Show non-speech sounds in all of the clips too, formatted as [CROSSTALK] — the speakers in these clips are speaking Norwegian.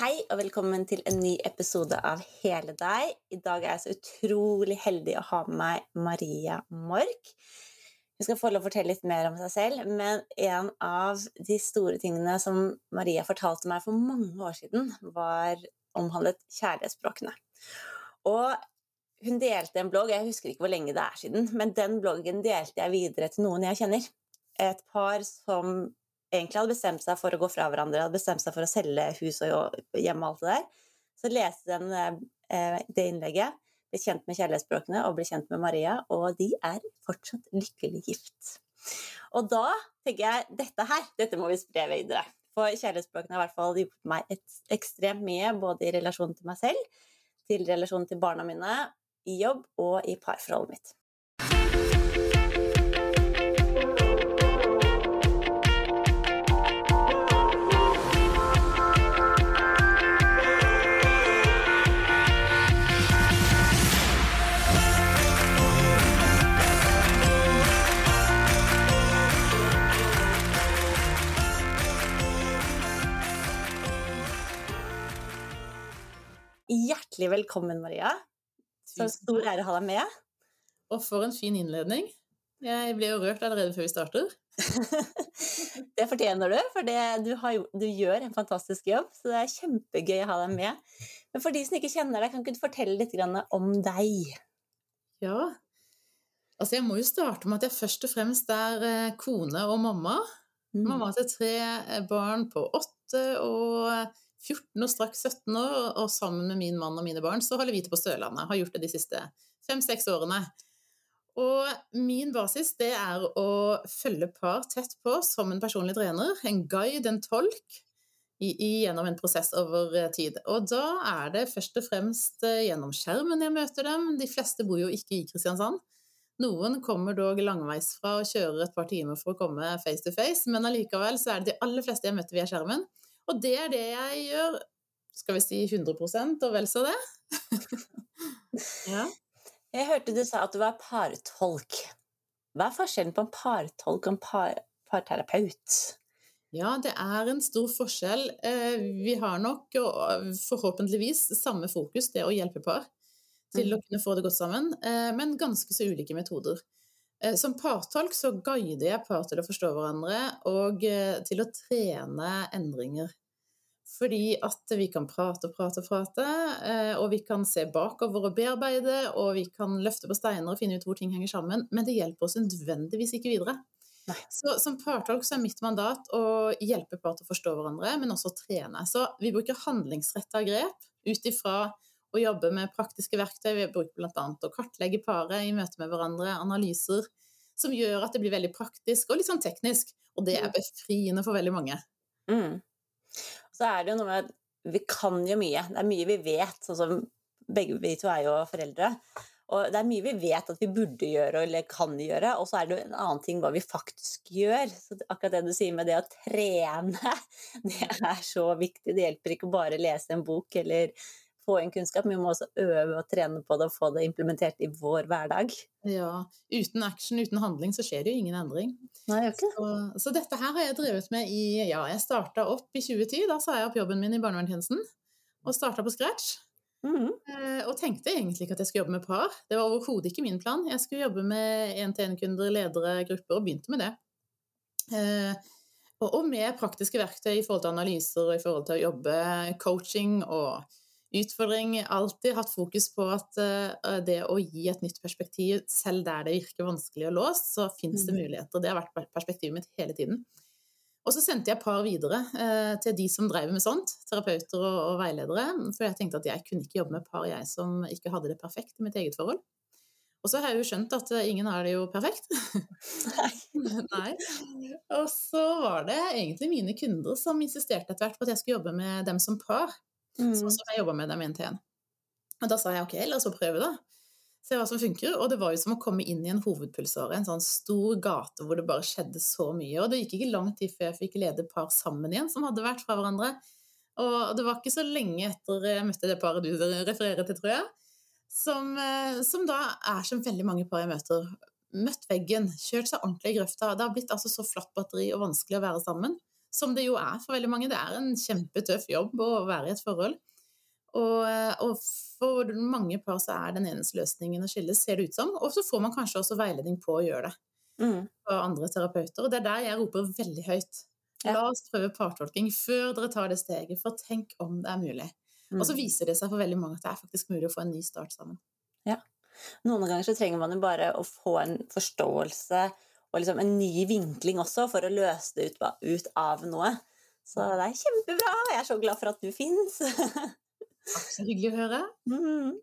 Hei og velkommen til en ny episode av Hele deg. I dag er jeg så utrolig heldig å ha med meg Maria Mork. Hun skal få lov å fortelle litt mer om seg selv, men en av de store tingene som Maria fortalte meg for mange år siden, var omhandlet kjærlighetsspråkene. Og hun delte en blogg, jeg husker ikke hvor lenge det er siden, men den bloggen delte jeg videre til noen jeg kjenner. Et par som egentlig hadde bestemt seg for å gå fra hverandre, hadde bestemt seg for å selge hus og hjem og alt det der. Så leste den eh, det innlegget, ble kjent med kjærlighetsspråkene og ble kjent med Maria, og de er fortsatt lykkelig gift. Og da tenker jeg dette her, dette må vi spre videre. For kjærlighetsspråkene har i hvert fall hjulpet meg ekstremt mye, både i relasjon til meg selv, til relasjon til barna mine, i jobb og i parforholdet mitt. Hjertelig velkommen, Maria. Så stor ære å ha deg med. Og for en fin innledning. Jeg ble jo rørt allerede før vi starter. [LAUGHS] det fortjener du, for det, du, har, du, gjør en fantastisk jobb. Så det er kjempegøy å ha deg med. Men for de som ikke kjenner deg, kan ikke du fortelle litt om deg? Ja. Altså, jeg må jo starte med at jeg først og fremst er eh, kone og mamma. Mm. Mamma til tre barn på åtte og 14 og straks 17 år, og sammen med min mann og mine barn så holder vi til på Sørlandet. Har gjort det de siste fem-seks årene. Og min basis det er å følge par tett på som en personlig trener. En guide, en tolk, gjennom en prosess over eh, tid. Og da er det først og fremst eh, gjennom skjermen jeg møter dem. De fleste bor jo ikke i Kristiansand. Noen kommer dog langveis fra og kjører et par timer for å komme face to face, men allikevel så er det de aller fleste jeg møter via skjermen. Og det er det jeg gjør, skal vi si 100 og vel så det. [LAUGHS] ja. Jeg hørte du sa at du var partolk. Hva er forskjellen på en partolk og en par parterapeut? Ja, det er en stor forskjell. Eh, vi har nok forhåpentligvis samme fokus, det å hjelpe par til å mm. kunne få det godt sammen, eh, men ganske så ulike metoder. Eh, som partolk så guider jeg par til å forstå hverandre og til å trene endringer. Fordi at vi kan prate og prate og prate, eh, og vi kan se bakover og bearbeide, og vi kan løfte på steiner og finne ut hvor ting henger sammen, men det hjelper oss nødvendigvis ikke videre. Så Som partolk så er mitt mandat å hjelpe par til å forstå hverandre, men også å trene. Så vi bruker handlingsretta grep ut ifra å jobbe med praktiske verktøy. Vi bruker bl.a. å kartlegge paret i møte med hverandre, analyser som gjør at det blir veldig praktisk og litt sånn teknisk. Og det er mm. befriende for veldig mange. Mm så er det jo noe med at vi kan jo mye. Det er mye vi vet, sånn som begge vi to er jo foreldre. Og det er mye vi vet at vi burde gjøre eller kan gjøre, og så er det en annen ting hva vi faktisk gjør. Så akkurat det du sier med det å trene, [LAUGHS] det er så viktig. Det hjelper ikke bare å lese en bok eller få inn kunnskap, men vi må også øve og trene på det og få det implementert i vår hverdag. Ja, uten action, uten handling, så skjer det jo ingen endring. Nei, okay. så, så, dette her har jeg drevet med i Ja, jeg starta opp i 2010, da sa jeg opp jobben min i barnevernstjenesten, og starta på scratch. Mm -hmm. Og tenkte egentlig ikke at jeg skulle jobbe med par. Det var overhodet ikke min plan. Jeg skulle jobbe med én-til-én-kunder, ledere, grupper, og begynte med det. Eh, og med praktiske verktøy i forhold til analyser og i forhold til å jobbe coaching og utfordring. Alltid hatt fokus på at uh, det å gi et nytt perspektiv, selv der det virker vanskelig og låst, så fins det mm. muligheter. Det har vært perspektivet mitt hele tiden. Og så sendte jeg par videre uh, til de som drev med sånt, terapeuter og, og, veiledere, for jeg tenkte at jeg kunne ikke jobbe med par, jeg som ikke hadde det perfekt i mitt eget forhold. Og så har jeg jo skjønt at uh, ingen har det jo perfekt. Nei. [LAUGHS] Nei. Og så var det egentlig mine kunder som insisterte etter hvert på at jeg skulle jobbe med dem som par. Mm. Så, så jeg jobba med dem én til én. Og da sa jeg ok, la oss prøve, da. Se hva som funker. Og det var jo som å komme inn i en hovedpulsåre, en sånn stor gate hvor det bare skjedde så mye. Og det gikk ikke lang tid før jeg fikk lede par sammen igjen som hadde vært fra hverandre. Og det var ikke så lenge etter jeg møtte det paret du refererer til, tror jeg, som, eh, som da er som veldig mange par jeg møter. Møtt veggen, kjørt seg ordentlig i grøfta. Det har blitt altså så flatt batteri og vanskelig å være sammen. Som det jo er for veldig mange. Det er en kjempetøff jobb å være i et forhold. Og, og, for mange par så er den eneste løsningen å skilles, ser det ut som. Og så får man kanskje også veiledning på å gjøre det mm. andre terapeuter. Og det er der jeg roper veldig høyt. La oss prøve partolking før dere tar det steget, for tenk om det er mulig. Mm. Og så mm. viser det seg for veldig mange at det er faktisk mulig å få en ny start sammen. Ja. Noen ganger så trenger man jo bare å få en forståelse og liksom en ny vinkling også for å løse det ut, ut av noe. Så det er kjempebra. Jeg er så glad for at du fins. Så hyggelig å høre. Mm.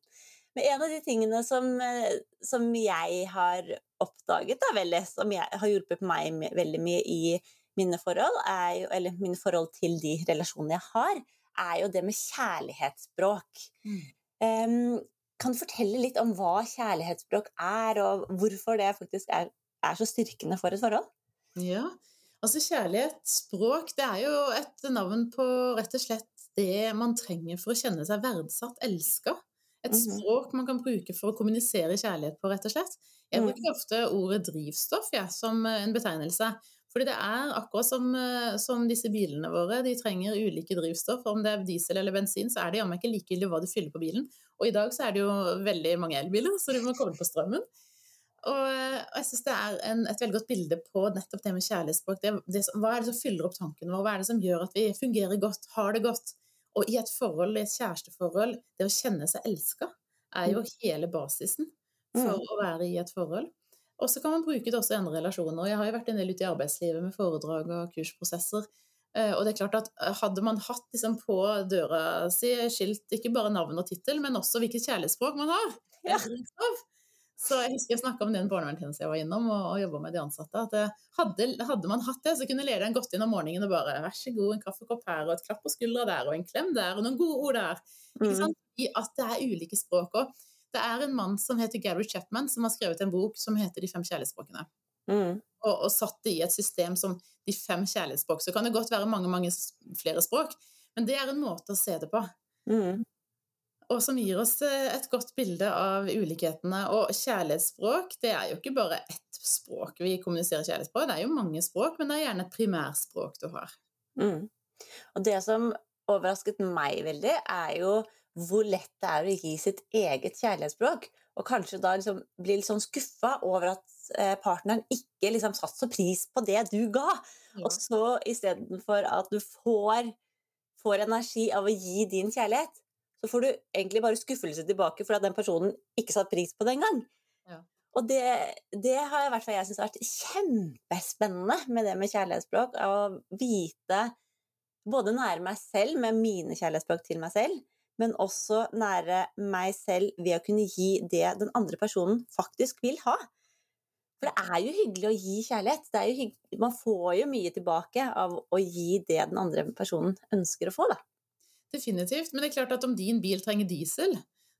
Men en av de tingene som, eh, som jeg har oppdaget, da, veldig, som jeg, har hjulpet meg veldig mye i mine forhold, jo, eller mine forhold til de relasjonene jeg har, er jo det med kjærlighetsspråk. Mm. Um, kan du fortelle litt om hva kjærlighetsspråk er, og hvorfor det faktisk er, er så styrkende for et forhold? Ja, altså kjærlighetsspråk, det er jo et navn på rett og slett det man trenger for å kjenne seg verdsatt, elska. Et mhm. språk man kan bruke for å kommunisere kjærlighet på, rett og slett. Jeg mm. bruker ofte ordet drivstoff ja, som en betegnelse. Fordi det er akkurat som, eh, som, disse bilene våre, de trenger ulike drivstoff. Om det er diesel eller bensin, så er det jammen ikke likegyldig hva du fyller på bilen. Og i dag så er det jo veldig mange elbiler, så du må komme på strømmen. Og, og jeg syns det er en, et veldig godt bilde på nettopp det med kjærlighetsspråk. Det, det, hva er det som fyller opp tankene våre? Hva er det som gjør at vi fungerer godt, har det godt? Og i et forhold, i et kjæresteforhold, det å kjenne seg elska er jo mm. hele basisen for mm. å være i et forhold. Og så kan man bruke det også i andre relasjoner. Jeg har jo vært en del ute i arbeidslivet med foredrag og kursprosesser. Eh, og det er klart at eh, Hadde man hatt liksom på døra si skilt ikke bare navn og tittel, men også hvilket kjærlighetsspråk man har ja. Så Jeg husker jeg snakka om den barnevernstjenesten jeg var innom, og, og jobba med de ansatte. at hadde, hadde, man hatt det, så kunne lederen gått inn om morgenen og bare 'Vær så god, en kaffekopp her, og et klapp på skuldra der, og en klem der, og noen gode ord der'. Mm. I at det er ulike språk. òg. det er en mann som heter Gary Chapman, som har skrevet en bok som heter 'De fem kjærlighetsspråkene'. Mm. Og, og, satt det i et system som de fem kjærlighetsspråk. Så kan det godt være mange mange flere språk, men det er en måte å se det på. Mm. Og som gir oss eh, et godt bilde av ulikhetene. Og kjærlighetsspråk, det er jo ikke bare ett språk vi kommuniserer kjærlighet på, det er jo mange språk, men det er gjerne et primærspråk du har. Mm. Og det som overrasket meg veldig, er jo hvor lett det er å gi sitt eget kjærlighetsspråk. Og kanskje da liksom bli litt sånn skuffa over at eh, partneren ikke liksom satte så pris på det du ga. Ja. Og så istedenfor at du får, får energi av å gi din kjærlighet, så får du egentlig bare skuffelse tilbake for at den personen ikke satte pris på det engang. Ja. Og det, det, har i hvert fall jeg syntes har vært kjempespennende med det med kjærlighetsspråk. Å vite både nære meg selv med mine kjærlighetsspråk til meg selv, men også nære meg selv ved å kunne gi det den andre personen faktisk vil ha. For det er jo hyggelig å gi kjærlighet. man får jo mye tilbake av å gi det den andre personen ønsker å få, da. Definitivt. Men det er klart at om din bil trenger diesel,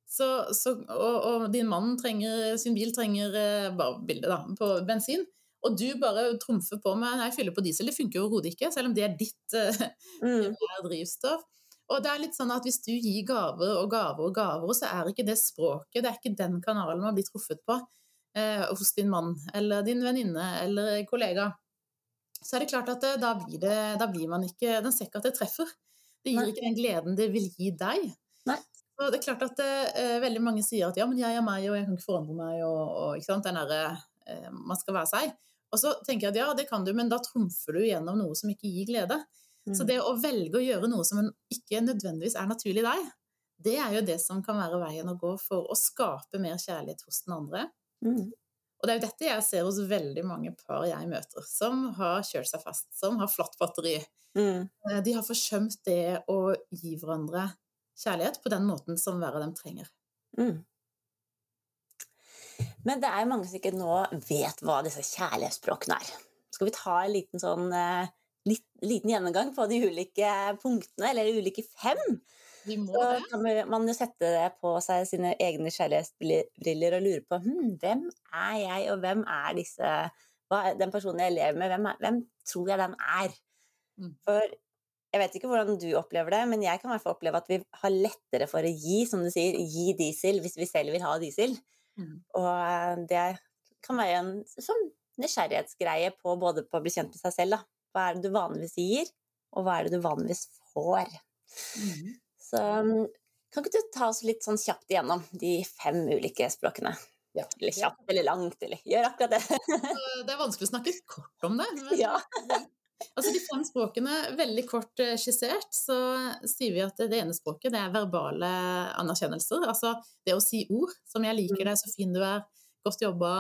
så, så, og, og, din mann trenger, sin bil trenger eh, bare bildet da, på bensin, og du bare trumfer på med 'nei, fyller på diesel', det funker jo overhodet ikke, selv om det er ditt uh, mm. [LAUGHS] drivstoff. Og det er litt sånn at Hvis du gir gaver og gaver og gaver, så er ikke det språket, det er ikke den kanalen man blir truffet på eh, hos din mann eller din venninne eller kollega, så er det klart at det, da, blir det, da blir man ikke Den ser ikke at det treffer. Det gir Nei. ikke den gleden det vil gi deg. Nei. Og det er klart at eh, veldig mange sier at ja, men jeg er meg, og jeg kan ikke forandre meg, og, og ikke sant, den derre eh, Man skal være seg. Og så tenker jeg at ja, det kan du, men da trumfer du gjennom noe som ikke gir glede. Så mm. det å velge å gjøre noe som ikke nødvendigvis er naturlig deg, det er jo det som kan være veien å gå for å skape mer kjærlighet hos den andre. Mm. Og det er jo dette jeg ser hos veldig mange par jeg møter, som har kjørt seg fast, som har flatt batteri. Mm. Eh, de har forsømt det å gi hverandre kjærlighet på den måten som hver av dem trenger. Mm. Men det er jo mange som ikke nå vet hva disse kjærlighetsspråkene er. Skal vi ta en liten sånn eh, litt, liten gjennomgang på de ulike punktene, eller de ulike fem. Så kan man jo sette det på seg sine egne kjærlighetsbriller og lure på hm, hvem er jeg, og hvem er disse hva, Den personen jeg lever med, hvem, er, hvem tror jeg den er? Mm. For jeg vet ikke hvordan du opplever det, men jeg kan i hvert fall oppleve at vi har lettere for å gi, som du sier, gi diesel hvis vi selv vil ha diesel. Mm. Og eh, det kan være en sånn nysgjerrighetsgreie på både på å bli kjent med seg selv, da, Hva er det du vanligvis gir, og hva er det du vanligvis får? Mm. Så kan ikke du ta oss litt sånn kjapt igjennom de fem ulike språkene? Ja. Eller kjapt eller langt, eller gjør akkurat det. det er vanskelig å snakke kort om det. Men, [LAUGHS] ja. altså De fem språkene, veldig kort eh, skissert, så sier vi at det ene språket det er verbale anerkjennelser. Altså det å si ord, som 'jeg liker deg, så fin du er', 'godt jobba'.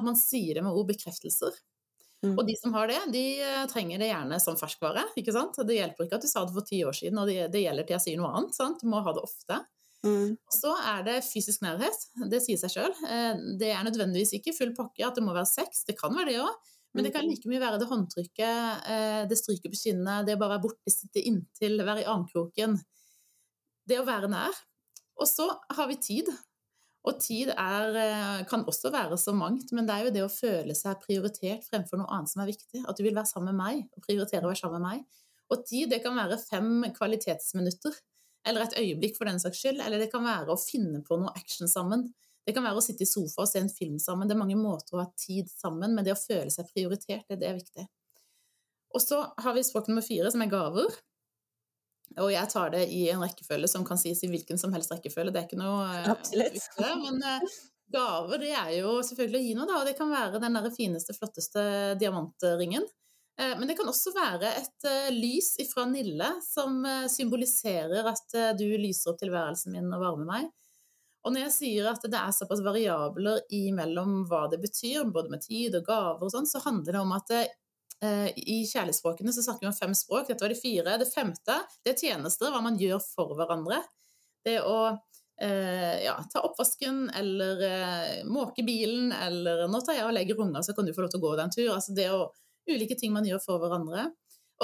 Man sier det med ord, bekreftelser. Mm. Og de som har det, de eh, trenger det gjerne som ferskvare. ikke sant? Det hjelper ikke at du sa det for ti år siden, og det, det gjelder til jeg sier noe annet. sant? Du må ha det ofte. Mm. Så er det fysisk nærhet. Det sier seg sjøl. Eh, det er nødvendigvis ikke full pakke at det må være sex. Det kan være det òg. Men det kan mm. like mye være det håndtrykket, eh, det stryket på kinnet, det å bare være borte, sitte inntil, være i armkroken. Det å være nær. Og så har vi tid. Og tid er, eh, kan også være så mangt, men det er jo det å føle seg prioritert fremfor noe annet som er viktig. At du vil være sammen med meg, og prioritere å være sammen med meg. Og tid, det kan være fem kvalitetsminutter, eller et øyeblikk for den saks skyld. Eller det kan være å finne på noe action sammen. Det kan være å sitte i sofa og se en film sammen. Det er mange måter å ha tid sammen, men det å føle seg prioritert, det, det er viktig. Og så har vi språk nummer fire, som er gaver. Og jeg tar det i en rekkefølge som kan sies i hvilken som helst rekkefølge. Det er ikke noe eh, Absolutt. Viktig, men uh, gaver det er jo selvfølgelig å gi noe, da. Og det kan være den der fineste, flotteste diamantringen. Uh, men det kan også være et lys ifra Nille som symboliserer at du lyser opp tilværelsen min og varmer meg. Og når jeg sier at det er såpass variabler imellom hva det betyr, både med tid og gaver og sånn, så handler det om at Eh, I kjærlighetsspråkene så snakker vi om fem språk. Dette var de fire. Det femte det er tjenester, hva man gjør for hverandre. Det å eh, ja, ta oppvasken eller eh, måke bilen, eller nå tar jeg og legger unger, så kan du få lov til å gå en tur. Altså det å Ulike ting man gjør for hverandre.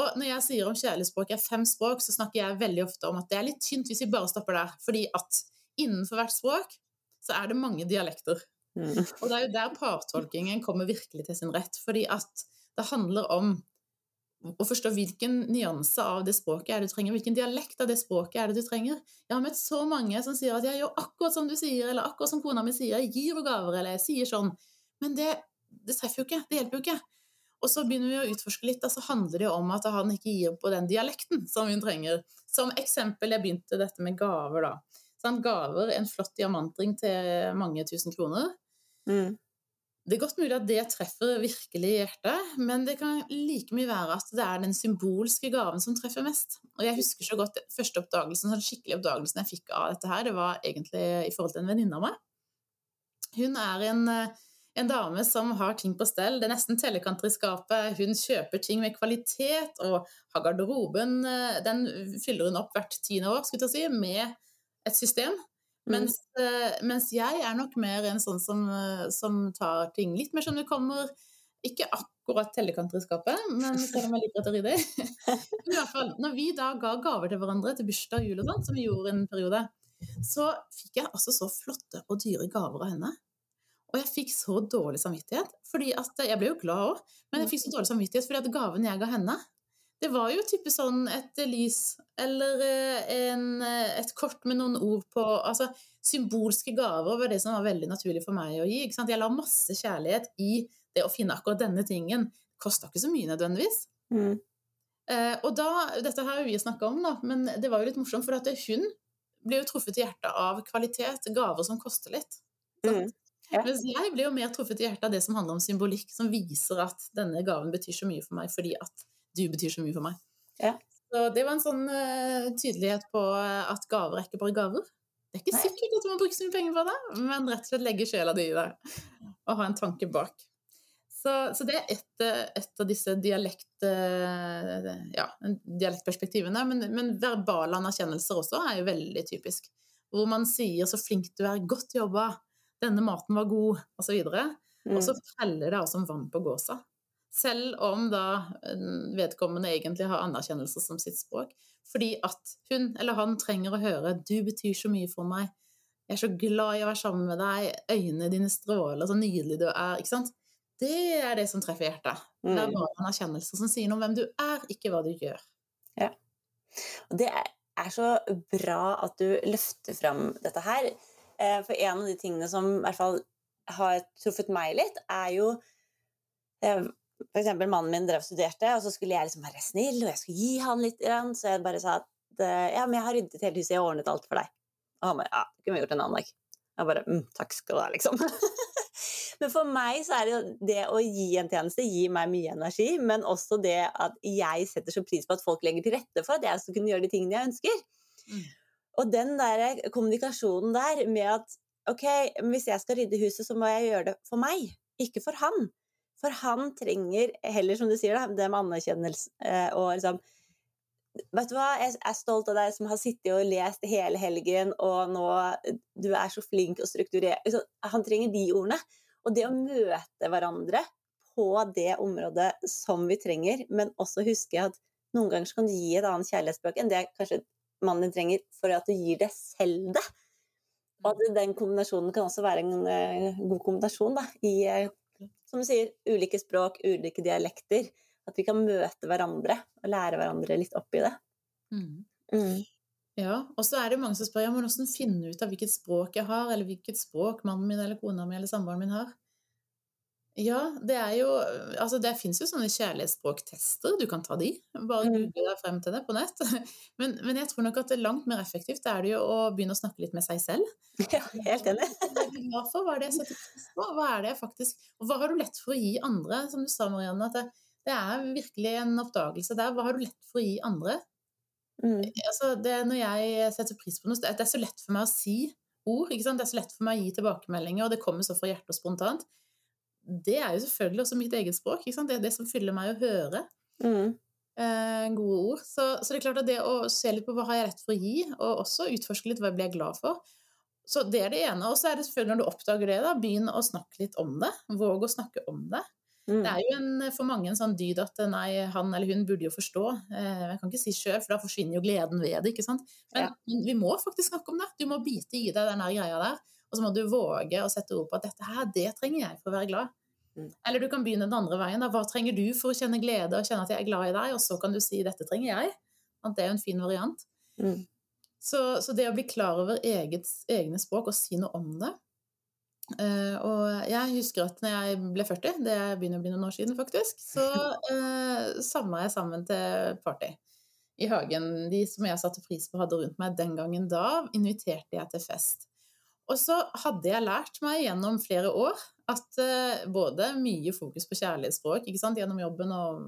Og når jeg sier om kjærlighetsspråk er fem språk, så snakker jeg veldig ofte om at det er litt tynt hvis vi bare stopper der. Fordi at innenfor hvert språk så er det mange dialekter. Mm. Og det er jo der partolkingen kommer virkelig til sin rett. Fordi at det handler om å forstå hvilken nyanse av det språket er det du trenger, hvilken dialekt av det språket er det du trenger. Jeg har møtt så mange som sier at jeg gjør akkurat som du sier, eller akkurat som kona mi sier, jeg gir henne gaver, eller jeg sier sånn. Men det, det, treffer jo ikke, det hjelper jo ikke. Og så begynner vi å utforske litt, og så handler det jo om at han ikke gir på den dialekten som hun trenger. Som eksempel, jeg begynte dette med gaver, da. Sånn, gaver, en flott diamantring til mange tusen kroner. Mm. Det er godt mulig at det treffer virkelig hjertet, men det kan like mye være at det er den symbolske gaven som treffer mest. Og jeg husker så godt første oppdagelsen, den skikkelige oppdagelsen jeg fikk av dette her, det var egentlig i forhold til en venninne av meg. Hun er en, en, dame som har ting på stell. Det er nesten tellekanter i skapet. Hun kjøper ting med kvalitet, og har garderoben Den fyller hun opp hvert tiende år, skulle jeg si, med et system. Mm. Mens, uh, mens, jeg er nok mer en sånn som, uh, som tar ting litt mer som det kommer. Ikke akkurat tellekanter i skapet, men selv om jeg liker å rydde. [LAUGHS] I hvert fall, når vi da ga gaver til hverandre til bursdag, jul og sånt, som vi gjorde en periode, så fikk jeg altså så flotte og dyre gaver av henne. Og jeg fikk så dårlig samvittighet, fordi at Jeg ble jo glad òg, men jeg fikk så dårlig samvittighet fordi at gaven jeg ga henne, det var jo type sånn et lys eller eh, en, eh, et kort med noen ord på Altså symbolske gaver var det som var veldig naturlig for meg å gi. Jeg la masse kjærlighet i det å finne akkurat denne tingen. Kosta ikke så mye nødvendigvis. Mm. Eh, og da, Dette har vi snakka om, da, men det var jo litt morsomt, for at hun blir jo truffet i hjertet av kvalitet, gaver som koster litt. Mm. Ja. Mens jeg blir jo mer truffet i hjertet av det som handler om symbolikk, som viser at denne gaven betyr så mye for meg fordi at du betyr så mye for meg. Ja. Så det var en sånn uh, tydelighet på eh, at gaver er ikke bare gaver. Det er ikke Nei. sikkert at du må bruke så mye penger på det, men rett og slett legge sjela di i det og ha en tanke bak. Så, så det er et, eh, et, av disse dialekt, ja, dialektperspektivene. Men, men verbale anerkjennelser også er jo veldig typisk. Hvor man sier 'så flink du er', 'godt jobba', 'denne maten var god', osv. Og, så mm. og så feller det altså vann på gåsa. Selv om da vedkommende egentlig har anerkjennelse som sitt språk. Fordi at hun eller han trenger å høre 'du betyr så mye for meg', 'jeg er så glad i å være sammen med deg', 'øynene dine stråler, så nydelig du er'. ikke sant? Det er det som treffer hjertet. Mm. Det er bare anerkjennelse som sier noe om hvem du er, ikke hva du gjør. Ja. Og det er så bra at du løfter fram dette her. Eh, for en av de tingene som i hvert fall har truffet meg litt, er jo eh, for eksempel mannen min drev og studerte, og så skulle jeg liksom være snill, og jeg skulle gi han litt, så jeg bare sa at ja, men jeg har ryddet hele huset, jeg har ordnet alt for deg. Og han bare ja, det kunne vi gjort en annen dag. Jeg bare mm, takk skal du ha, liksom. [LAUGHS] men for meg så er det jo det å gi en tjeneste gir meg mye energi, men også det at jeg setter så pris på at folk legger til rette for at jeg skal kunne gjøre de tingene jeg ønsker. Mm. Og den der kommunikasjonen der med at ok, hvis jeg skal rydde huset, så må jeg gjøre det for meg, ikke for han. For han trenger heller, som du sier, da, det med anerkjennelse eh, og liksom Vet du hva, jeg er stolt av deg som har sittet og lest hele helgen, og nå Du er så flink og strukturert Han trenger de ordene. Og det å møte hverandre på det området som vi trenger, men også huske at noen ganger kan du gi et annet kjærlighetsspråk enn det kanskje mannen din trenger, for at du gir deg selv det. Og at den kombinasjonen kan også være en uh, god kombinasjon da, i som du sier, ulike språk, ulike dialekter. At vi kan møte hverandre og lære hverandre litt opp i det. Mm. Mm. Ja, og så er det mange som spør ja, men hvordan finne ut av hvilket språk jeg har, eller hvilket språk mannen min eller kona mi eller samboeren min har. Ja, det er jo Altså, det fins jo sånne kjærlighetsspråktester, du kan ta de. Bare mm. google deg frem til det på nett. [LAUGHS] Men, men, jeg tror nok at det er langt mer effektivt det er det jo å begynne å snakke litt med seg selv. [LAUGHS] Ja, helt enig. Hva er det jeg setter pris på? Hva er det jeg faktisk Og hva har du lett for å gi andre? Som du sa, Marianne, at det, det er virkelig en oppdagelse der. Hva har du lett for å gi andre? Mm. Altså, det, når jeg setter pris på noe, det er så lett for meg å si ord. Det er så lett for meg å gi tilbakemeldinger, og det kommer så fra hjertet og spontant det er jo selvfølgelig også mitt eget språk. Det er det som fyller meg å høre. Mm. Eh, gode ord. Så, så, det er klart at det å se litt på hva har jeg rett for å gi, og også utforske litt hva jeg blir glad for. Så det er det ene. Og så er det selvfølgelig når du oppdager det, da, begynn å snakke litt om det. Våg å snakke om det. Mm. Det er jo en, for mange en sånn dyd at nei, han eller hun burde jo forstå. Eh, jeg kan ikke si sjøl, for da forsvinner jo gleden ved det. ikke sant? Men, ja. men, vi må faktisk snakke om det. Du må bite i deg den greia der. Og så må du våge å sette ord på at dette her, det trenger jeg for å være glad. Mm. Eller du kan begynne den andre veien. Da. Hva trenger du for å kjenne glede og kjenne at jeg er glad i deg? Og så kan du si 'dette trenger jeg'. At det er en fin variant. Mm. Så, så, det å bli klar over eget, egne språk og si noe om det uh, Og jeg husker at når jeg ble 40, det begynner å bli noen år siden faktisk, så [LAUGHS] uh, samla jeg sammen til party i hagen. De som jeg satte pris på, hadde rundt meg den gangen da, inviterte jeg til fest. Og så hadde jeg lært meg gjennom flere år at uh, både mye fokus på kjærlighetsspråk gjennom jobben og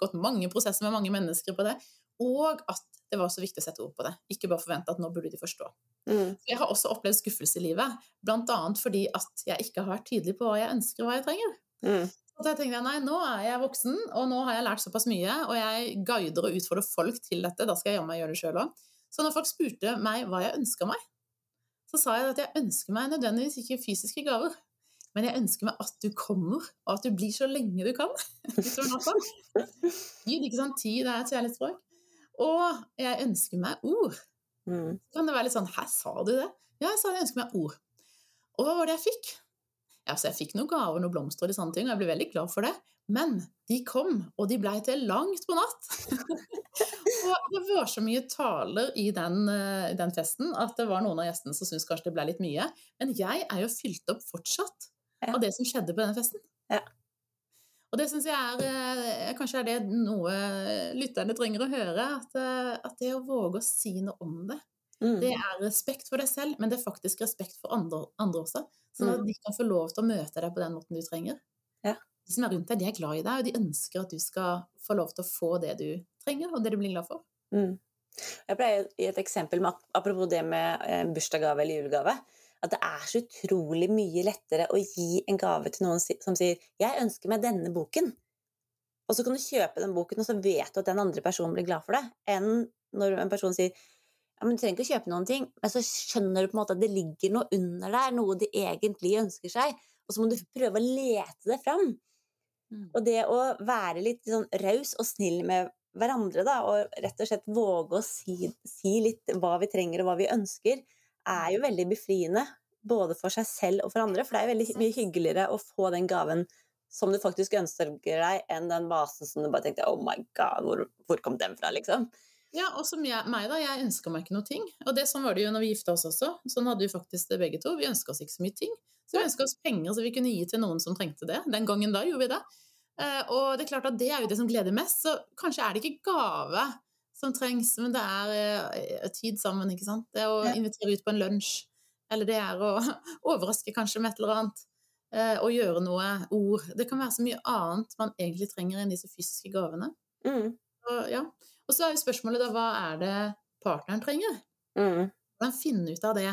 gått mange prosesser med mange mennesker på det, og at det var så viktig å sette ord på det. Ikke bare forvente at nå burde de forstå. Mm. Jeg har også opplevd skuffelse i livet, bl.a. fordi at jeg ikke har vært tydelig på hva jeg ønsker og hva jeg trenger. Mm. Og da tenkte jeg nei, nå er jeg voksen, og nå har jeg lært såpass mye, og jeg guider og utfordrer folk til dette, da skal jeg jammen gjøre det sjøl òg. Så når folk spurte meg hva jeg ønska meg, så sa jeg at jeg ønsker meg nødvendigvis ikke fysiske gaver. Men jeg ønsker meg at du kommer, og at du blir så lenge du kan. [LAUGHS] Gi det ikke sånn tid, det er et kjærlighetsspråk. Og jeg ønsker meg ord. Mm. Så kan det være litt sånn Hæ, sa du det? Ja, jeg sa jeg ønsker meg ord. Og hva var det jeg fikk? Ja, så jeg fikk noen gaver, noen blomster og sånne ting, og jeg ble veldig glad for det. Men de kom, og de blei til langt på natt. [LAUGHS] og det var så mye taler i den, eh, den, festen at det var noen av gjestene som syntes kanskje det ble litt mye. Men jeg er jo fylt opp fortsatt ja. av det som skjedde på den festen. Ja. Og det syns jeg er eh, Kanskje er det noe lytterne trenger å høre. At, eh, at det å våge å si noe om det, mm. det er respekt for deg selv, men det er faktisk respekt for andre, andre også. Sånn at mm. de kan få lov til å møte deg på den måten du trenger. Ja. De som er rundt deg, de er glad i deg, og de ønsker at du skal få lov til å få det du trenger, og det du blir glad for. Mm. Jeg pleier å gi et eksempel med, apropos det med eh, bursdagsgave eller julegave. At det er så utrolig mye lettere å gi en gave til noen som sier 'Jeg ønsker meg denne boken'. Og så kan du kjøpe den boken, og så vet du at den andre personen blir glad for det, enn når en person sier ja, men du trenger ikke kjøpe noen ting, men så skjønner du på en måte at det ligger noe under der, noe de egentlig ønsker seg, og så må du prøve å lete det fram. Mm. Og det å være litt sånn raus og snill med hverandre, da, og rett og slett våge å si, si, litt hva vi trenger og hva vi ønsker, er jo veldig befriende. Både for seg selv og for andre, for det er veldig mye hyggeligere å få den gaven som du faktisk ønsker deg, enn den basen som du bare tenkte Oh my God, hvor, hvor kom den fra, liksom? Ja, og som jeg, meg, da. Jeg ønska meg ikke noe ting. Og det sånn var det jo når vi gifta oss også. Sånn hadde vi faktisk det begge to. Vi ønska oss ikke så mye ting. Så vi ønska oss penger så vi kunne gi til noen som trengte det. Den gangen da gjorde vi det. Eh, og det er klart at det er jo det som gleder mest, så kanskje er det ikke gave som trengs, men det er eh, tid sammen, ikke sant. Det er å invitere ut på en lunsj, eller det er å [LAUGHS] overraske kanskje med et eller annet. Eh, og gjøre noe ord. Det kan være så mye annet man egentlig trenger enn disse fysiske gavene. Mm. Og, ja. Og så er jo spørsmålet da hva er det partneren trenger? Mm. Hvordan finne ut av det?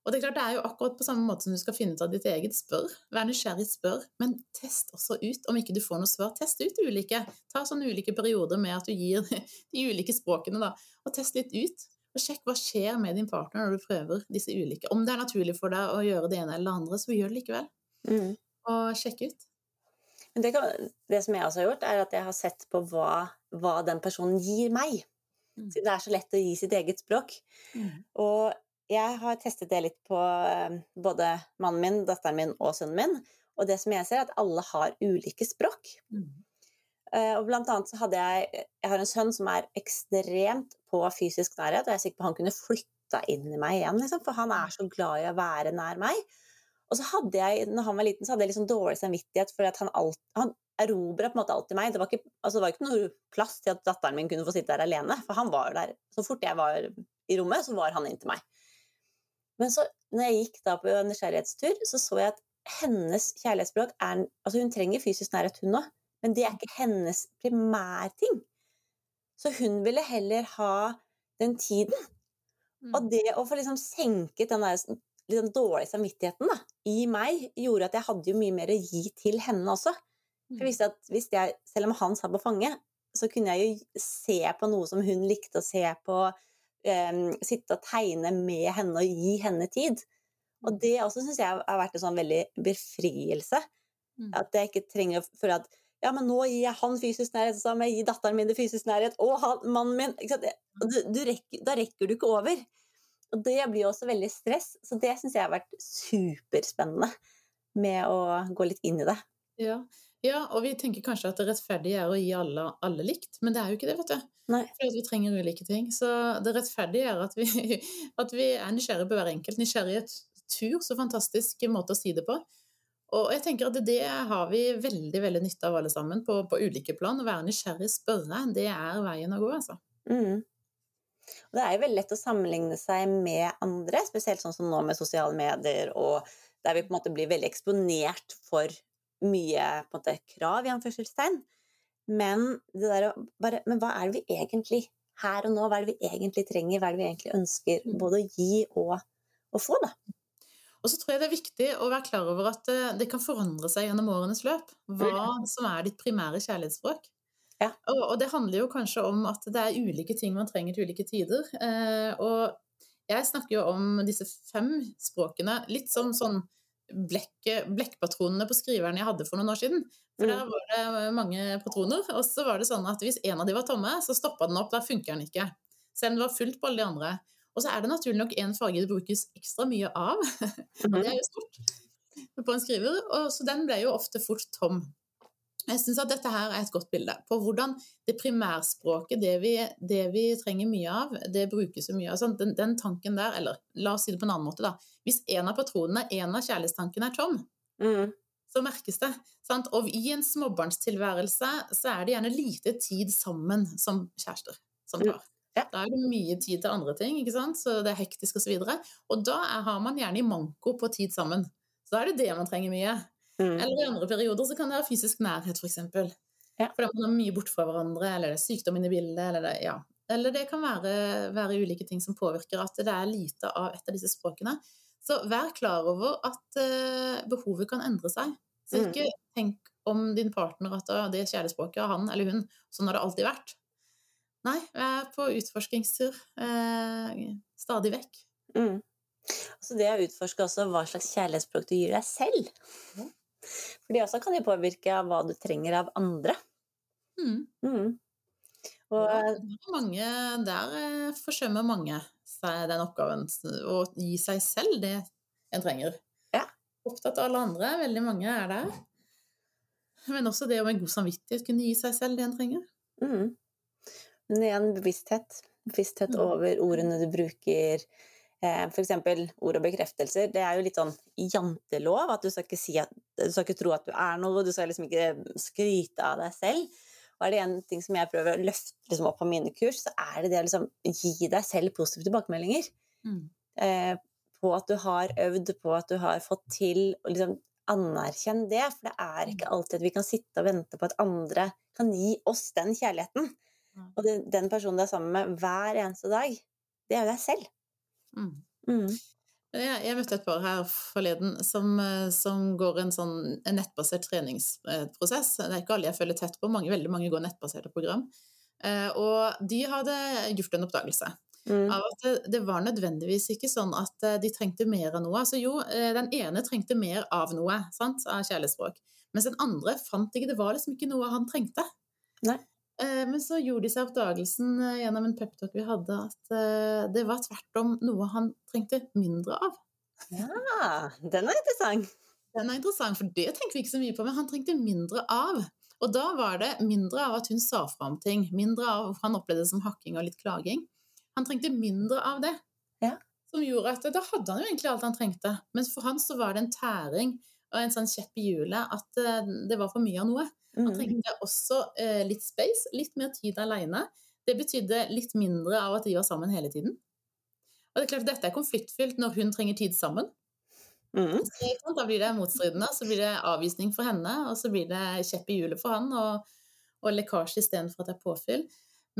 Og det er klart, det er jo akkurat på samme måte som du skal finne ut av ditt eget. Spør. Vær nysgjerrig, spør. Men test også ut. Om ikke du får noe svar, test ut ulike. Ta sånne ulike perioder med at du gir [LAUGHS] de ulike språkene, da. Og test litt ut. Og sjekk hva skjer med din partner når du prøver disse ulike. Om det er naturlig for deg å gjøre det ene eller det andre, så gjør det likevel. Mm. Og sjekk ut. Men det, kan, det, som jeg også har gjort, er at jeg har sett på hva, hva den personen gir meg. Mm. Det er så lett å gi sitt eget språk. Mm. Og jeg har testet det litt på eh, både mannen min, datteren min og sønnen min. Og det som jeg ser, er at alle har ulike språk. Mm. Uh, og blant annet så hadde jeg Jeg har en sønn som er ekstremt på fysisk nærhet, og jeg er sikker på at han kunne flytta inn i meg igjen, liksom, for han er så glad i å være nær meg. Og så hadde jeg, når han var liten, så hadde jeg liksom dårlig samvittighet for at han, alt, han erobra på en måte alltid meg. Det var, ikke, altså det var ikke noe plass til at datteren min kunne få sitte der alene, for han var der. Så fort jeg var i rommet, så var han inntil meg. Men så, når jeg gikk da på nysgjerrighetstur, så så jeg at hennes kjærlighetsspråk er Altså, hun trenger fysisk nærhet, hun òg, men det er ikke hennes primærting. Så hun ville heller ha den tiden. Mm. Og det å få liksom senket den der liksom dårlige samvittigheten da, i meg, gjorde at jeg hadde jo mye mer å gi til henne også. For jeg visste at hvis jeg, selv om han satt på fanget, så kunne jeg jo se på noe som hun likte å se på, um, sitte og tegne med henne og gi henne tid. Og det også syns jeg har vært en sånn veldig befrielse. Mm. At jeg ikke trenger å føle at ja, men nå gir jeg han fysisk nærhet, så må jeg gi datteren min det fysisk nærhet, og han, mannen min ikke sant? Du, du rekker, Da rekker du ikke over. Og det blir jo også veldig stress, så det syns jeg har vært superspennende med å gå litt inn i det. Ja. ja, og vi tenker kanskje at det rettferdige er å gi alle, alle likt, men det er jo ikke det, vet du. Nei. Fordi vi trenger ulike ting. Så det rettferdige er at vi, [LAUGHS] at vi er nysgjerrige på hver enkelt. Nysgjerrighet tur, så fantastisk måte å si det på. Og jeg tenker at det har vi veldig veldig nytte av alle sammen, på, på ulike plan. Å være nysgjerrig, spørre, det er veien å gå, altså. Mm. Og det er jo veldig lett å sammenligne seg med andre, spesielt sånn som nå med sosiale medier, og der vi på en måte blir veldig eksponert for mye på en måte, krav, i anførselstegn. Men, det der, bare, men hva er det vi egentlig her og nå, hva er det vi egentlig trenger, hva er det vi egentlig ønsker både å gi og å få, da? Og så tror jeg det er viktig å være klar over at eh, det kan forandre seg gjennom årenes løp. Hva som er ditt primære kjærlighetsspråk. Ja. Og, og, det handler jo kanskje om at det er ulike ting man trenger til ulike tider. Eh, og jeg snakker jo om disse fem språkene litt som sånn blekk, blekkpatronene på skriveren jeg hadde for noen år siden. For der var det mange patroner, og så var det sånn at hvis en av de var tomme, så stoppa den opp, da funker den ikke. Selv om det var fullt på alle de andre. Og så er det naturlig nok én farge det brukes ekstra mye av. [LAUGHS] og det er jo stort på en skriver. Og så den ble jo ofte fort tom. Jeg syns at dette her er et godt bilde på hvordan det primærspråket, det vi, det vi trenger mye av, det brukes så mye av. Sånn, den, den, tanken der, eller la oss si det på en annen måte, da. Hvis en av patronene, en av kjærlighetstankene er tom, mm. så merkes det. Sant? Og i en småbarnstilværelse så er det gjerne lite tid sammen som kjærester som tar. Ja. Da er det mye tid til andre ting, ikke sant? så det er hektisk osv. Og, så og da er, har man gjerne i manko på tid sammen. Så da er det det man trenger mye. Mm. Eller i andre perioder så kan det være fysisk nærhet, f.eks. For Ja. Fordi man har mye bort fra hverandre, eller det er sykdom inne i bildet, eller det, ja. eller det kan være, være ulike ting som påvirker at det er lite av et av disse språkene. Så vær klar over at uh, behovet kan endre seg. Så Mm. ikke tenk om din partner at uh, det kjærlighetsspråket har han eller hun. Sånn har det alltid vært. Nei, jeg er på utforskingstur uh, stadig vekk. Mm. Så det å utforske også hva slags kjærlighetsspråk du gir deg selv. Ja. For det også kan jo påvirke av hva du trenger av andre. Mm. Mm. Og Ja, det er mange, der eh, forsømmer mange seg den oppgaven. Å gi seg selv det en trenger. Ja. Opptatt av alle andre. Veldig mange er der. Men også det å med god samvittighet kunne gi seg selv det en trenger. mm. Men igjen bevissthet. Bevissthet Mm. over ordene du bruker, Eh, eksempel ord og bekreftelser. Det er jo litt sånn jantelov, at du skal ikke, si at, du skal ikke tro at du er noe, du skal liksom ikke skryte av deg selv. Og er det en ting som jeg prøver å løfte liksom, opp på mine kurs, så er det det å liksom, gi deg selv positive tilbakemeldinger. Mm. Eh, på at du har øvd, på at du har fått til, og liksom anerkjenn det. For det er ikke mm. alltid at vi kan sitte og vente på at andre kan gi oss den kjærligheten. Og det, den personen du er sammen med hver eneste dag, det er jo deg selv. Mm. Mm. Jeg, jeg, møtte et par her forleden som, eh, som går en sånn en nettbasert treningsprosess. Det er ikke alle jeg følger tett på, mange, veldig mange går nettbaserte program. Eh, og de hadde gjort en oppdagelse. Mm. Av at det, det, var nødvendigvis ikke sånn at eh, de trengte mer av noe. Altså jo, den ene trengte mer av noe, sant, av kjærlighetsspråk. Mens den andre fant ikke Det var liksom ikke noe han trengte. Nei. Eh, men så gjorde de seg oppdagelsen eh, gjennom en peptalk vi hadde, at eh, det var tvert om noe han trengte mindre av. Ja, den er interessant. Den er interessant, for det tenker vi ikke så mye på, men han trengte mindre av. Og da var det mindre av at hun sa fra om ting, mindre av han opplevde det som hakking og litt klaging. Han trengte mindre av det. Ja. Som gjorde at da hadde han jo egentlig alt han trengte. Men for han så var det en tæring og en sånn kjepp i hjulet at det var for mye av noe. Han mm. trengte også eh, litt space, litt mer tid alene. Det betydde litt mindre av at de var sammen hele tiden. Og det er klart at Dette er konfliktfylt når hun trenger tid sammen. Mm. Så, da blir det motstridende, så blir det avvisning for henne, og så blir det kjepp i hjulet for han, og, og lekkasje istedenfor at det er påfyll.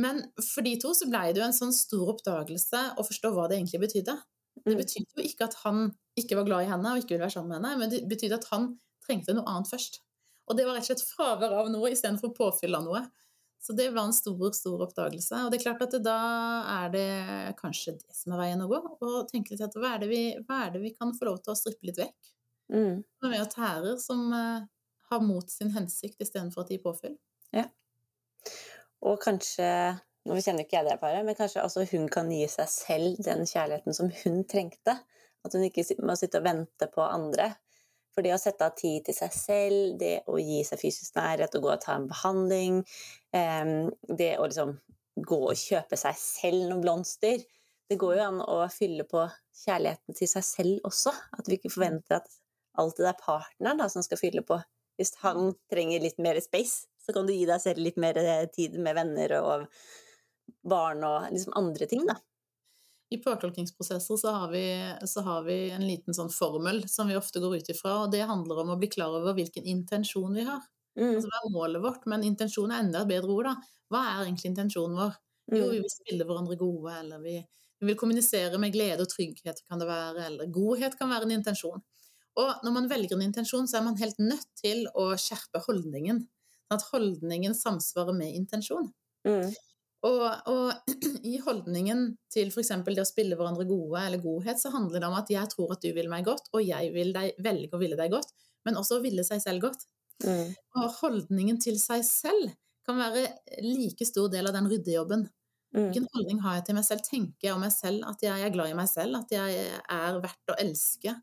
Men for de to så ble det jo en sånn stor oppdagelse å forstå hva det egentlig betydde. Det mm. betydde jo ikke at han ikke var glad i henne og ikke ville være sammen med henne, men det betydde at han trengte noe annet først. Og det var rett og slett fravær av noe istedenfor påfyll av noe. Så det var en stor, stor oppdagelse. Og det er klart at det, da er det kanskje det som er veien å gå. Og tenke litt etter hva er det vi, er det vi kan få lov til å strippe litt vekk? Mm. Med og tærer som uh, har mot sin hensikt istedenfor at de gir påfyll. Ja. Og kanskje Nå kjenner ikke jeg det paret, men kanskje også hun kan gi seg selv den kjærligheten som hun trengte. At hun ikke må sitte og vente på andre. For det å sette av tid til seg selv, det å gi seg fysisk nærhet og gå og ta en behandling, det å liksom gå og kjøpe seg selv noen blomster Det går jo an å fylle på kjærligheten til seg selv også. At vi ikke forventer at alltid det er partneren da, som skal fylle på. Hvis han trenger litt mer space, så kan du gi deg selv litt mer tid med venner og barn og liksom andre ting, da i påtolkningsprosesser så har, vi, så har vi en liten sånn formel som vi ofte går ut ifra, og det handler om å bli klar over hvilken intensjon vi har. Mm. Altså hva er målet vårt? Men intensjon er enda et bedre ord, da. Hva er egentlig intensjonen vår? Jo, vi mm. vil spille hverandre gode, eller vi, vi vil kommunisere med glede og trygghet, kan det være, eller godhet kan være en intensjon. Og når man velger en intensjon, så er man helt nødt til å skjerpe holdningen. Sånn at holdningen samsvarer med intensjon. Mm. Og, og, [CLEARS THROAT] i holdningen til f.eks. det å spille hverandre gode eller godhet, så handler det om at jeg tror at du vil meg godt, og jeg vil deg, velge å ville deg godt, men også å ville seg selv godt. Mm. Og holdningen til seg selv kan være like stor del av den ryddejobben. Mm. Hvilken holdning har jeg til meg selv? Tenker jeg om meg selv at jeg er glad i meg selv, at jeg er verdt å elske,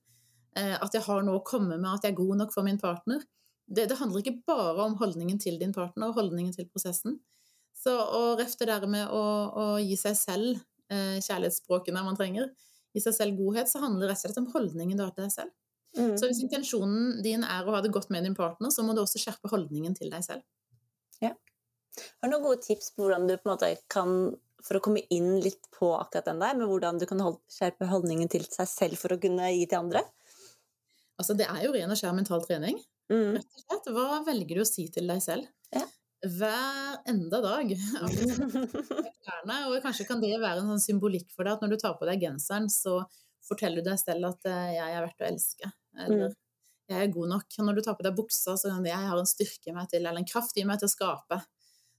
eh, at jeg har noe å komme med, at jeg er god nok for min partner? Det, det handler ikke bare om holdningen til din partner og holdningen til prosessen. Så å refte der med å, å, gi seg selv eh, kjærlighetsspråkene man trenger, gi seg selv godhet, så handler det rett og slett om holdningen du har til deg selv. Mm. Så hvis intensjonen din er å ha det godt med din partner, så må du også skjerpe holdningen til deg selv. Ja. Har du noen gode tips på hvordan du på en måte kan for å komme inn litt på akkurat den der, med hvordan du kan hold, skjerpe holdningen til seg selv for å kunne gi til andre? Altså, det er jo ren og skjær mental trening. Mm. Rett og slett. Hva velger du å si til deg selv? Ja hver enda dag. [LAUGHS] og kanskje kan det være en sånn symbolikk for deg at når du tar på deg genseren, så forteller du deg selv at eh, 'jeg er verdt å elske', eller mm. 'jeg er god nok'. Når du tar på deg buksa, så kan det 'jeg har en styrke i meg til', eller 'en kraft i meg til å skape'.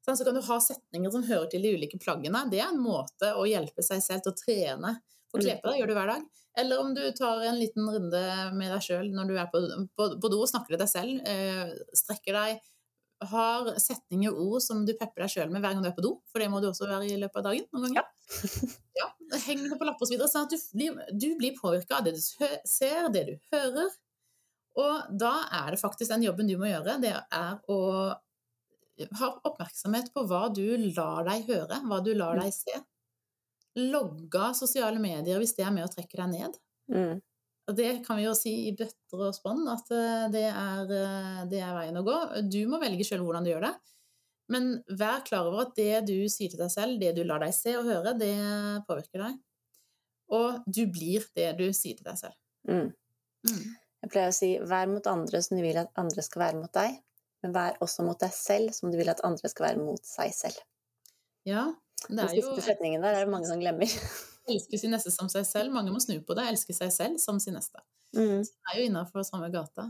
Sånn, så kan du ha setninger som hører til de ulike plaggene. Det er en måte å hjelpe seg selv til å trene. For kle på deg gjør du hver dag. Eller om du tar en liten runde med deg sjøl når du er på, på, på do og snakker til deg selv, eh, strekker deg, har setninger og ord som du pepper deg sjøl med hver gang du er på do, for det må du også være i løpet av dagen noen ganger. Ja. [LAUGHS] ja heng det på lapper osv., sånn at du blir, du blir påvirka av det du ser, det du hører. Og da er det faktisk den jobben du må gjøre, det er å ha oppmerksomhet på hva du lar deg høre, hva du lar deg se. logge sosiale medier hvis det er med å trekke deg ned. Mm. Og det kan vi jo si i bøtter og spann, at eh, det er, eh, det er veien å gå. Du må velge sjøl hvordan du gjør det. Men vær klar over at det du sier til deg selv, det du lar deg se og høre, det påvirker deg. Og du blir det du sier til deg selv. Mm. Mm. Jeg pleier å si vær mot andre som du vil at andre skal være mot deg, men vær også mot deg selv som du vil at andre skal være mot seg selv. Ja, det er Den siste setningen der er det mange som glemmer. [LAUGHS] elske sin neste som seg selv. Mange må snu på det. Elske seg selv som sin neste. Mm. Så det er jo innafor samme gata.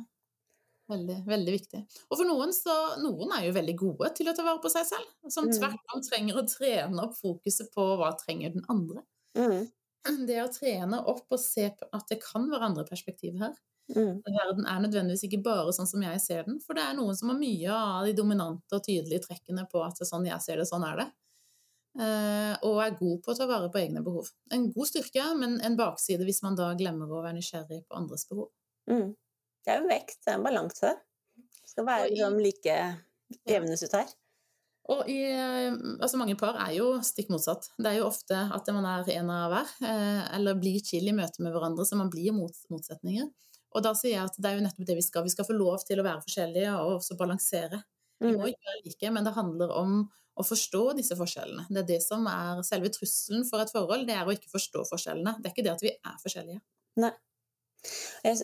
Veldig, veldig viktig. Og for noen så Noen er jo veldig gode til å ta vare på seg selv. Som mm. tvert om trenger å trene opp fokuset på hva trenger den andre. Mm. Det å trene opp og se at det kan være andre perspektiv her. Mm. Verden er nødvendigvis ikke bare sånn som jeg ser den, for det er noen som har mye av de dominante og tydelige trekkene på at det er sånn jeg ser det, sånn er det. Eh, og er god på å ta vare på egne behov. En god styrke, men en bakside hvis man da glemmer å være nysgjerrig på andres behov. Mm. Det er jo vekt, det er en balanse. Det skal være liksom like jevnes ut her. Og i, eh, altså mange par er jo stikk motsatt. Det er jo ofte at man er en av hver, eh, eller blir chill i møte med hverandre, så man blir mot, motsetninger. Og da sier jeg at det er jo nettopp det vi skal. Vi skal få lov til å være forskjellige og også balansere. Vi må mm. ikke være like, men det handler om å forstå disse forskjellene. Det er det som er selve trusselen for et forhold, det er å ikke forstå forskjellene. Det er ikke det at vi er forskjellige. Nei. Jeg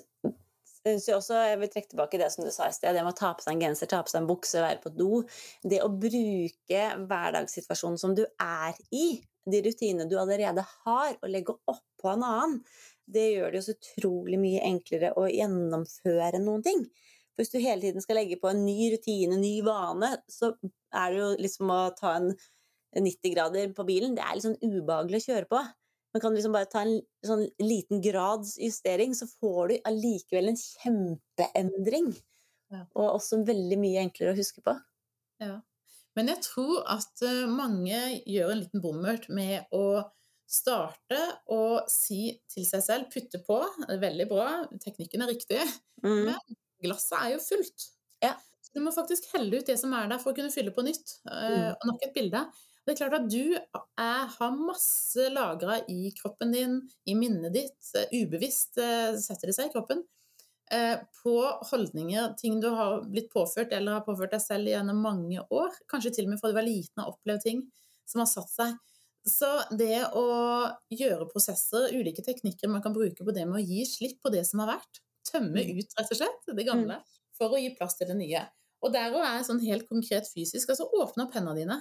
synes også, jeg vil trekke tilbake det som du sa i sted, det med å ta på seg en genser, ta på seg en bukse, være på do. Det å bruke hverdagssituasjonen som du er i, de rutinene du allerede har, og legge oppå en annen, det gjør det jo så utrolig mye enklere å gjennomføre noen ting. For hvis du hele tiden skal legge på en ny rutine, en ny vane, så er det jo liksom å ta en 90 grader på bilen. Det er litt sånn ubehagelig å kjøre på. Men kan du liksom bare ta en sånn liten grads justering, så får du allikevel en kjempeendring. Ja. Og også veldig mye enklere å huske på. Ja. Men jeg tror at eh, mange gjør en liten bommert med å starte og si til seg selv, putte på, veldig bra, teknikken er riktig, mm. men glasset er jo fullt. Ja. Så du må faktisk helle ut det som er der, for å kunne fylle på nytt. Eh, mm. Og nok et bilde. Det er klart at du er, har masse lagra i kroppen din, i minnet ditt, eh, ubevisst eh, setter det seg i kroppen, på holdninger, ting du har blitt påført eller har påført deg selv gjennom mange år. Kanskje til og med fra du var liten har opplevd ting som har satt seg. Så det å gjøre prosesser, ulike teknikker man kan bruke på det med å gi slipp på det som har vært, tømme mm. ut, rett og slett, det gamle, mm. for å gi plass til det nye. Og der òg er sånn helt konkret fysisk. Altså åpne opp hendene dine.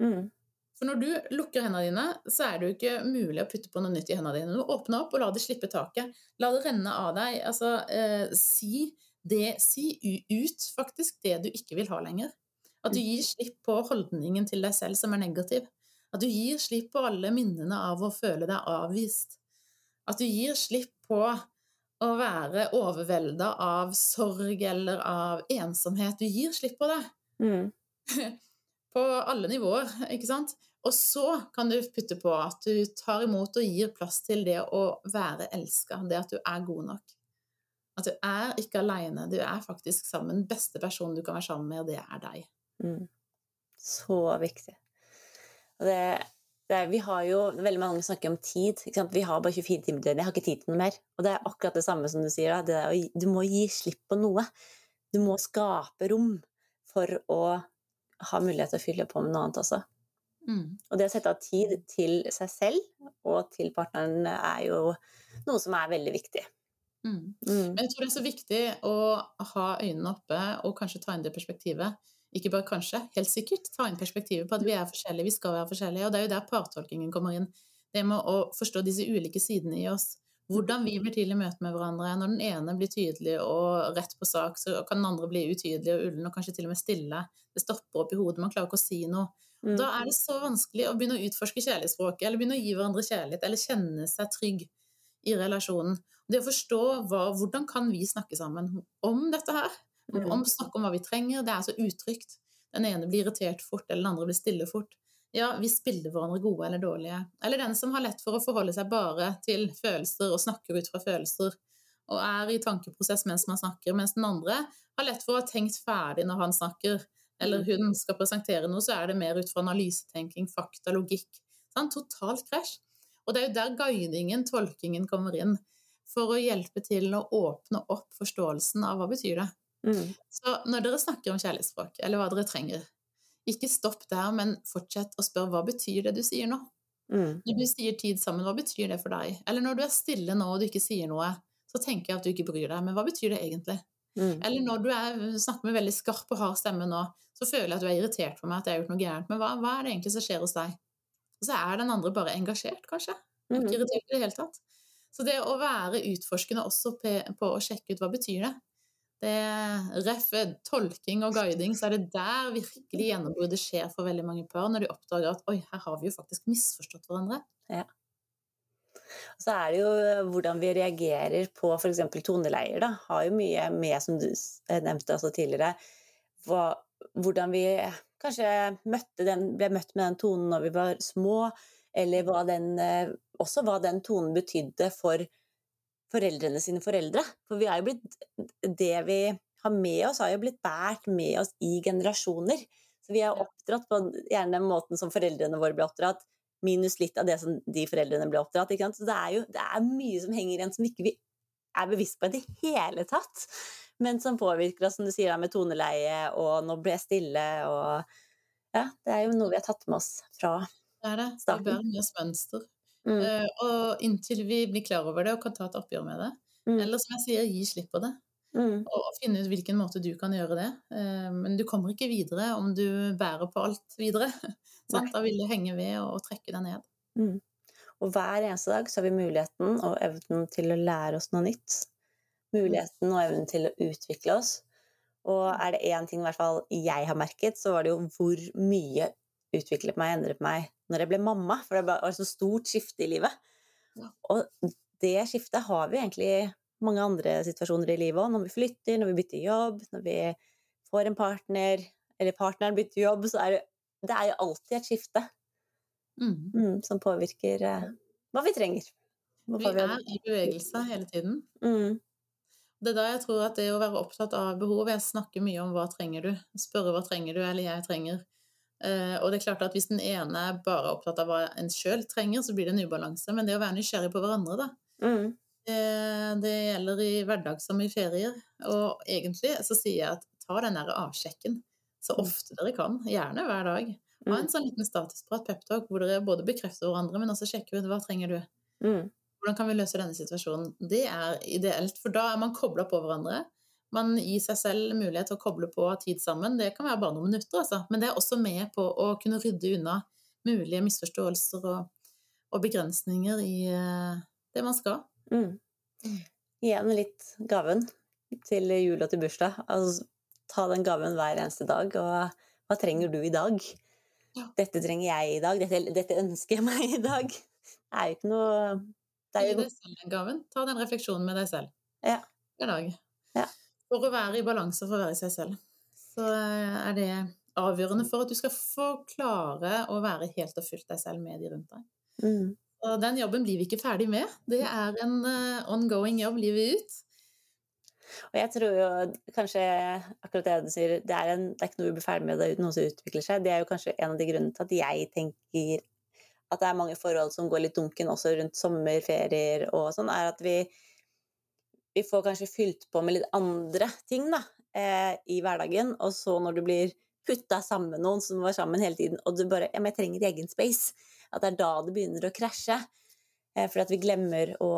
Mm. For når du lukker hendene dine, så er det jo ikke mulig å putte på noe nytt i hendene dine. Du åpner opp og la det slippe taket. La det renne av deg. Altså, eh, si det Si ut faktisk det du ikke vil ha lenger. At du gir slipp på holdningen til deg selv som er negativ. At du gir slipp på alle minnene av å føle deg avvist. At du gir slipp på å være overvelda av sorg eller av ensomhet. Du gir slipp på det. Mm. [LAUGHS] på alle nivåer, ikke sant? Og så kan du putte på at du tar imot og gir plass til det å være elska, det at du er god nok. At du er ikke aleine, du er faktisk sammen. Den beste personen du kan være sammen med, det er deg. Mm. Så viktig. Og det er, vi har jo, Veldig mange snakker om tid. Vi har bare 24 timer til Jeg har ikke tid til noe mer. Og det er akkurat det samme som du sier. Da. du må gi slipp på noe. Du må skape rom for å ha mulighet til å fylle på med noe annet også. Mm. Og det å sette av tid til seg selv og til partneren er jo noe som er veldig viktig. Mm. Mm. Men jeg tror det er så viktig å ha øynene oppe og kanskje ta inn det perspektivet ikke bare kanskje, helt sikkert, ta inn perspektivet på at vi er forskjellige, vi skal være forskjellige. Og det er jo der partolkingen kommer inn. Det med å forstå disse ulike sidene i oss. Hvordan vi blir til i møte med hverandre. Når den ene blir tydelig og rett på sak, så kan den andre bli utydelig og ullen og kanskje til og med stille. Det stopper opp i hodet, man klarer ikke å si noe. Mm. Da er det så vanskelig å begynne å utforske kjærlighetsspråket, eller begynne å gi hverandre kjærlighet, eller kjenne seg trygg i relasjonen. Det å forstå hva, hvordan kan vi snakke sammen om dette her? Mm. Om snakke om hva vi trenger. Det er så utrygt. Den ene blir irritert fort, eller den andre blir stille fort. Ja, vi spiller hverandre gode eller dårlige. Eller den som har lett for å forholde seg bare til følelser og snakker ut fra følelser, og er i tankeprosess mens man snakker, mens den andre har lett for å ha tenkt ferdig når han snakker, eller mm. hun skal presentere noe, så er det mer ut fra analysetenking, fakta, logikk. Sånn, totalt krasj. Og det er jo der guidingen, tolkingen, kommer inn. For å hjelpe til å åpne opp forståelsen av hva betyr det. Mm. Så når dere snakker om kjærlighetsspråk, eller hva dere trenger, ikke stopp der, men fortsett å spørre hva betyr det du sier nå? Mm. Når du sier tid sammen, hva betyr det for deg? Eller når du er stille nå og du ikke sier noe, så tenker jeg at du ikke bryr deg, men hva betyr det egentlig? Mm. Eller når du er, snakker med veldig skarp og hard stemme nå, så føler jeg at du er irritert på meg, at jeg har gjort noe gærent, men hva, hva er det egentlig som skjer hos deg? Og så er den andre bare engasjert, kanskje. Ikke mm. irritert i det hele tatt. Så det å være utforskende også på å sjekke ut hva betyr det, det ref tolking og guiding, så er det der virkelig gjennombruddet skjer for veldig mange par, når de oppdager at oi, her har vi jo faktisk misforstått hverandre. Ja. Så er det jo eh, hvordan vi reagerer på f.eks. toneleier, da. Har jo mye med, som du nevnte også tidligere, hva, hvordan vi kanskje den, ble møtt med den tonen når vi var små, eller hva den, eh, også hva den tonen betydde for foreldrene sine foreldre. For vi er jo blitt Det vi har med oss, har jo blitt båret med oss i generasjoner. Så vi er oppdratt på gjerne den måten som foreldrene våre ble oppdratt, minus litt av det som de foreldrene ble oppdratt. Så det er jo det er mye som henger igjen som ikke vi er bevisst på i det hele tatt. Men som påvirker oss, som du sier, med toneleie og 'nå ble jeg stille' og Ja, det er jo noe vi har tatt med oss fra starten. Det er det. Vi bærer med oss mønster. Mm. Uh, og inntil vi blir klar over det og kan ta et oppgjør med det. Mm. Eller som jeg sier, gi slipp på det. Mm. Og, og, finne ut hvilken måte du kan gjøre det. Uh, men du kommer ikke videre om du bærer på alt videre. [LAUGHS] da vil det henge ved og, og trekke deg ned. Mm. Og hver eneste dag så har vi muligheten og evnen til å lære oss noe nytt. Muligheten og evnen til å utvikle oss. Og er det én ting i hvert fall jeg har merket, så var det jo hvor mye utviklet meg, endret meg når jeg ble mamma. For det var et så stort skifte i livet. Ja. Og det skiftet har vi egentlig i mange andre situasjoner i livet òg. Når vi flytter, når vi bytter jobb, når vi får en partner, eller partneren bytter jobb, så er det, det er jo alltid et skifte mm. Mm, som påvirker eh, hva vi trenger. vi er i bevegelse hele tiden. Mm. Det er da jeg tror at det å være opptatt av behov Jeg snakker mye om hva trenger du, spørre hva trenger du, eller jeg trenger. Uh, og det er klart at Hvis den ene er bare opptatt av hva en sjøl trenger, så blir det en ubalanse. Men det å være nysgjerrig på hverandre, da. Mm. Det, det gjelder i hverdag som i ferier. Og egentlig så sier jeg at ta den der avsjekken så mm. ofte dere kan. Gjerne hver dag. Ha en mm. sånn liten statusprat, peptalk, hvor dere både bekrefter hverandre, men også sjekker ut hva trenger du. Mm. Hvordan kan vi løse denne situasjonen? Det er ideelt, for da er man kobla på hverandre. Man gir seg selv mulighet til å koble på tid sammen. Det kan være bare noen minutter, altså. Men det er også med på å kunne rydde unna mulige misforståelser og, og begrensninger i uh, det man skal. Mm. Igjen litt gaven til jul og til bursdag. Altså, ta den gaven hver eneste dag. Og hva trenger du i dag? Ja. Dette trenger jeg i dag. Dette, dette, ønsker jeg meg i dag. Det er jo ikke noe det er jo... Gi deg selv den gaven. Ta den refleksjonen med deg selv ja. hver dag. Ja. For å være i balanse for å være seg selv, så eh, er det avgjørende for at du skal få klare å være helt og fullt deg selv med de rundt deg. Mm. Og den jobben blir vi ikke ferdig med. Det er en uh, ongoing jobb livet ut. Og jeg tror jo kanskje akkurat det du sier, det er, en, det er ikke noe vi blir ferdig med, det er noe som utvikler seg. Det er jo kanskje en av de grunnene til at jeg tenker at det er mange forhold som går litt dunken også rundt sommerferier og sånn, er at vi, vi får kanskje fylt på med litt andre ting da, eh, i hverdagen, og så når du blir putta sammen med noen som var sammen hele tiden, og du bare Ja, men jeg trenger egen space. At det er da det begynner å krasje. Eh, fordi at vi glemmer å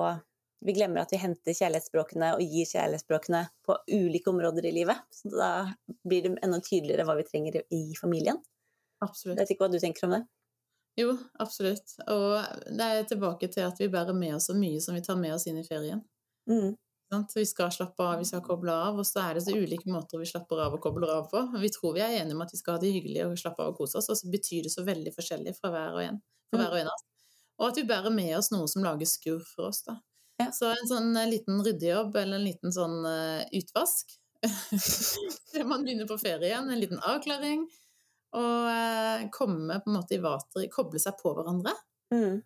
vi glemmer at vi henter kjærlighetsspråkene og gir kjærlighetsspråkene på ulike områder i livet. Så da blir det enda tydeligere hva vi trenger i familien. Absolutt. Jeg vet ikke hva du tenker om det? Jo, absolutt. Og det er tilbake til at vi bærer med oss så mye som vi tar med oss inn i ferien. Mm. Vi skal slappe av, vi skal koble av, og så er det så ulike måter vi slapper av og kobler av på. Vi tror vi er enige om at vi skal ha det hyggelig og slappe av og kose oss, og så betyr det så veldig forskjellig fra hver og en. For hver og, en av oss. og at vi bærer med oss noe som lager skurr for oss. da. Ja. Så en sånn eh, liten ryddejobb eller en liten sånn uh, utvask [LAUGHS] Man begynner på ferie igjen, en liten avklaring. Og uh, komme på en måte i vater, koble seg på hverandre. Mm.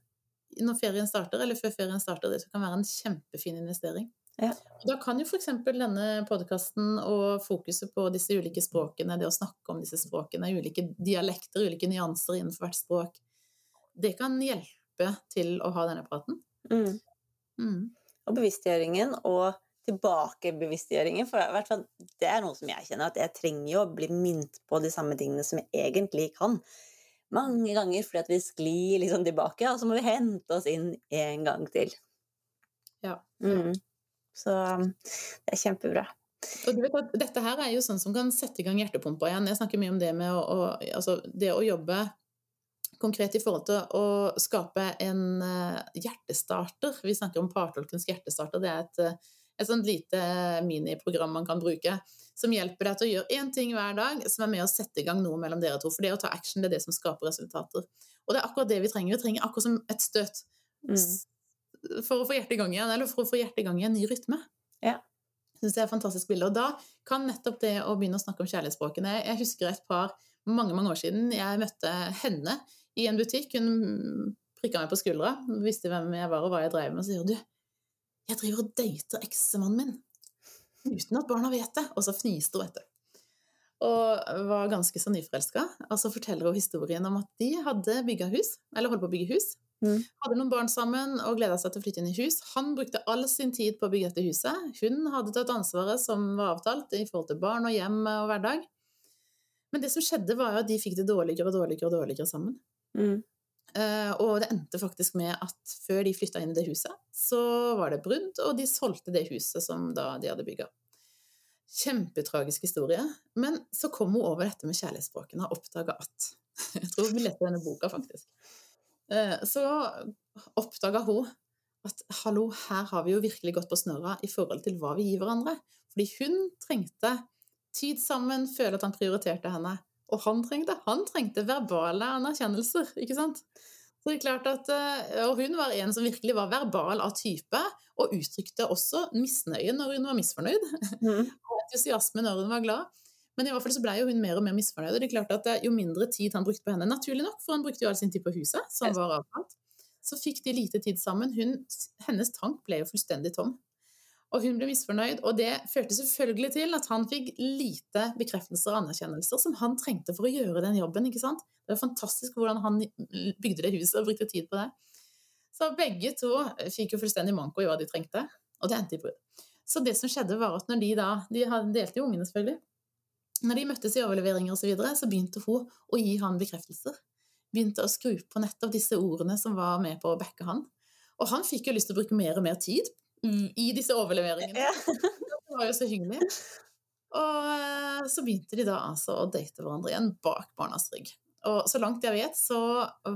Når ferien starter, eller før ferien starter, det kan være en kjempefin investering. Ja. Da kan jo f.eks. denne podkasten og fokuset på disse ulike språkene, det å snakke om disse språkene, ulike dialekter, ulike nyanser innenfor hvert språk, det kan hjelpe til å ha denne praten. Mm. Mm. Og bevisstgjøringen og tilbakebevisstgjøringen, for i hvert fall det er noe som jeg kjenner, at jeg trenger jo å bli minnet på de samme tingene som jeg egentlig kan. Mange ganger fordi at vi sklir liksom tilbake, og så må vi hente oss inn en gang til. Ja. Mm. Så det er kjempebra. Og du vet at Dette her er jo sånn som kan sette i gang hjertepumpa igjen. Jeg snakker mye om det med å, å, altså det å jobbe konkret i forhold til å skape en uh, hjertestarter. Vi snakker om partolkens hjertestarter. Det er et, uh, et sånt lite miniprogram man kan bruke som hjelper deg til å gjøre én ting hver dag som er med å sette i gang noe mellom dere to. For det å ta action det er det som skaper resultater. Og det er akkurat det vi trenger. Vi trenger akkurat som et støt Mm. For å få hjertet i gang igjen, eller for å få hjertet i gang i en ny rytme. Ja. Synes det er et fantastisk bilde. Og da kan nettopp det å begynne å snakke om kjærlighetsspråkene Jeg husker et par mange mange år siden jeg møtte henne i en butikk. Hun prikka meg på skuldra, visste hvem jeg var og hva jeg drev med, og sier du jeg driver og dater eksemannen min uten at barna vet det. Og så fniste hun, etter. Og var ganske så nyforelska. Og så forteller hun historien om at de hadde bygga hus, eller holdt på å bygge hus. Mm. Hadde noen barn sammen og gleda seg til å flytte inn i hus. Han brukte all sin tid på å bygge dette huset. Hun hadde tatt ansvaret som var avtalt i forhold til barn og hjem og hverdag. Men det som skjedde, var jo at de fikk det dårligere og dårligere og dårligere sammen. Mm. Uh, og det endte faktisk med at før de flytta inn i det huset, så var det brudd, og de solgte det huset som da de hadde bygga. Kjempetragisk historie. Men så kom hun over dette med kjærlighetsspråkene og oppdaga at [LAUGHS] Jeg tror hun leste denne boka, faktisk. Eh, så oppdaga hun at hallo, her har vi jo virkelig gått på snørra i forhold til hva vi gir hverandre. Fordi hun trengte tid sammen, føle at han prioriterte henne. Og han trengte, han trengte verbale anerkjennelser, ikke sant? Så det er klart at, eh, Og hun var en som virkelig var verbal av type, og uttrykte også misnøye når hun var misfornøyd, Mm. [LAUGHS] og entusiasme når hun var glad. Men i hvert fall så ble jo hun mer og mer misfornøyd. Og det er klart at eh, jo mindre tid han brukte på henne, naturlig nok, for han brukte jo all sin tid på huset, som var avtalt, så fikk de lite tid sammen. Hun, hennes tank ble jo fullstendig tom. Og hun ble misfornøyd, og det førte selvfølgelig til at han fikk lite bekreftelser og anerkjennelser som han trengte for å gjøre den jobben. ikke sant? Det var fantastisk hvordan han bygde det huset og brukte tid på det. Så begge to fikk jo fullstendig manko i hva de trengte, og det endte i brudd. Så det som skjedde, var at når de da De delte jo ungene, selvfølgelig. Når de møttes i overleveringer osv., så, videre, så begynte hun å gi han bekreftelser. Begynte å skru på nettopp disse ordene som var med på å backe han. Og han fikk jo lyst til å bruke mer og mer tid i disse overleveringene. Ja. [LAUGHS] Det var jo så hyggelig. Og eh, så begynte de da altså å date hverandre igjen bak barnas rygg. Og så langt jeg vet, så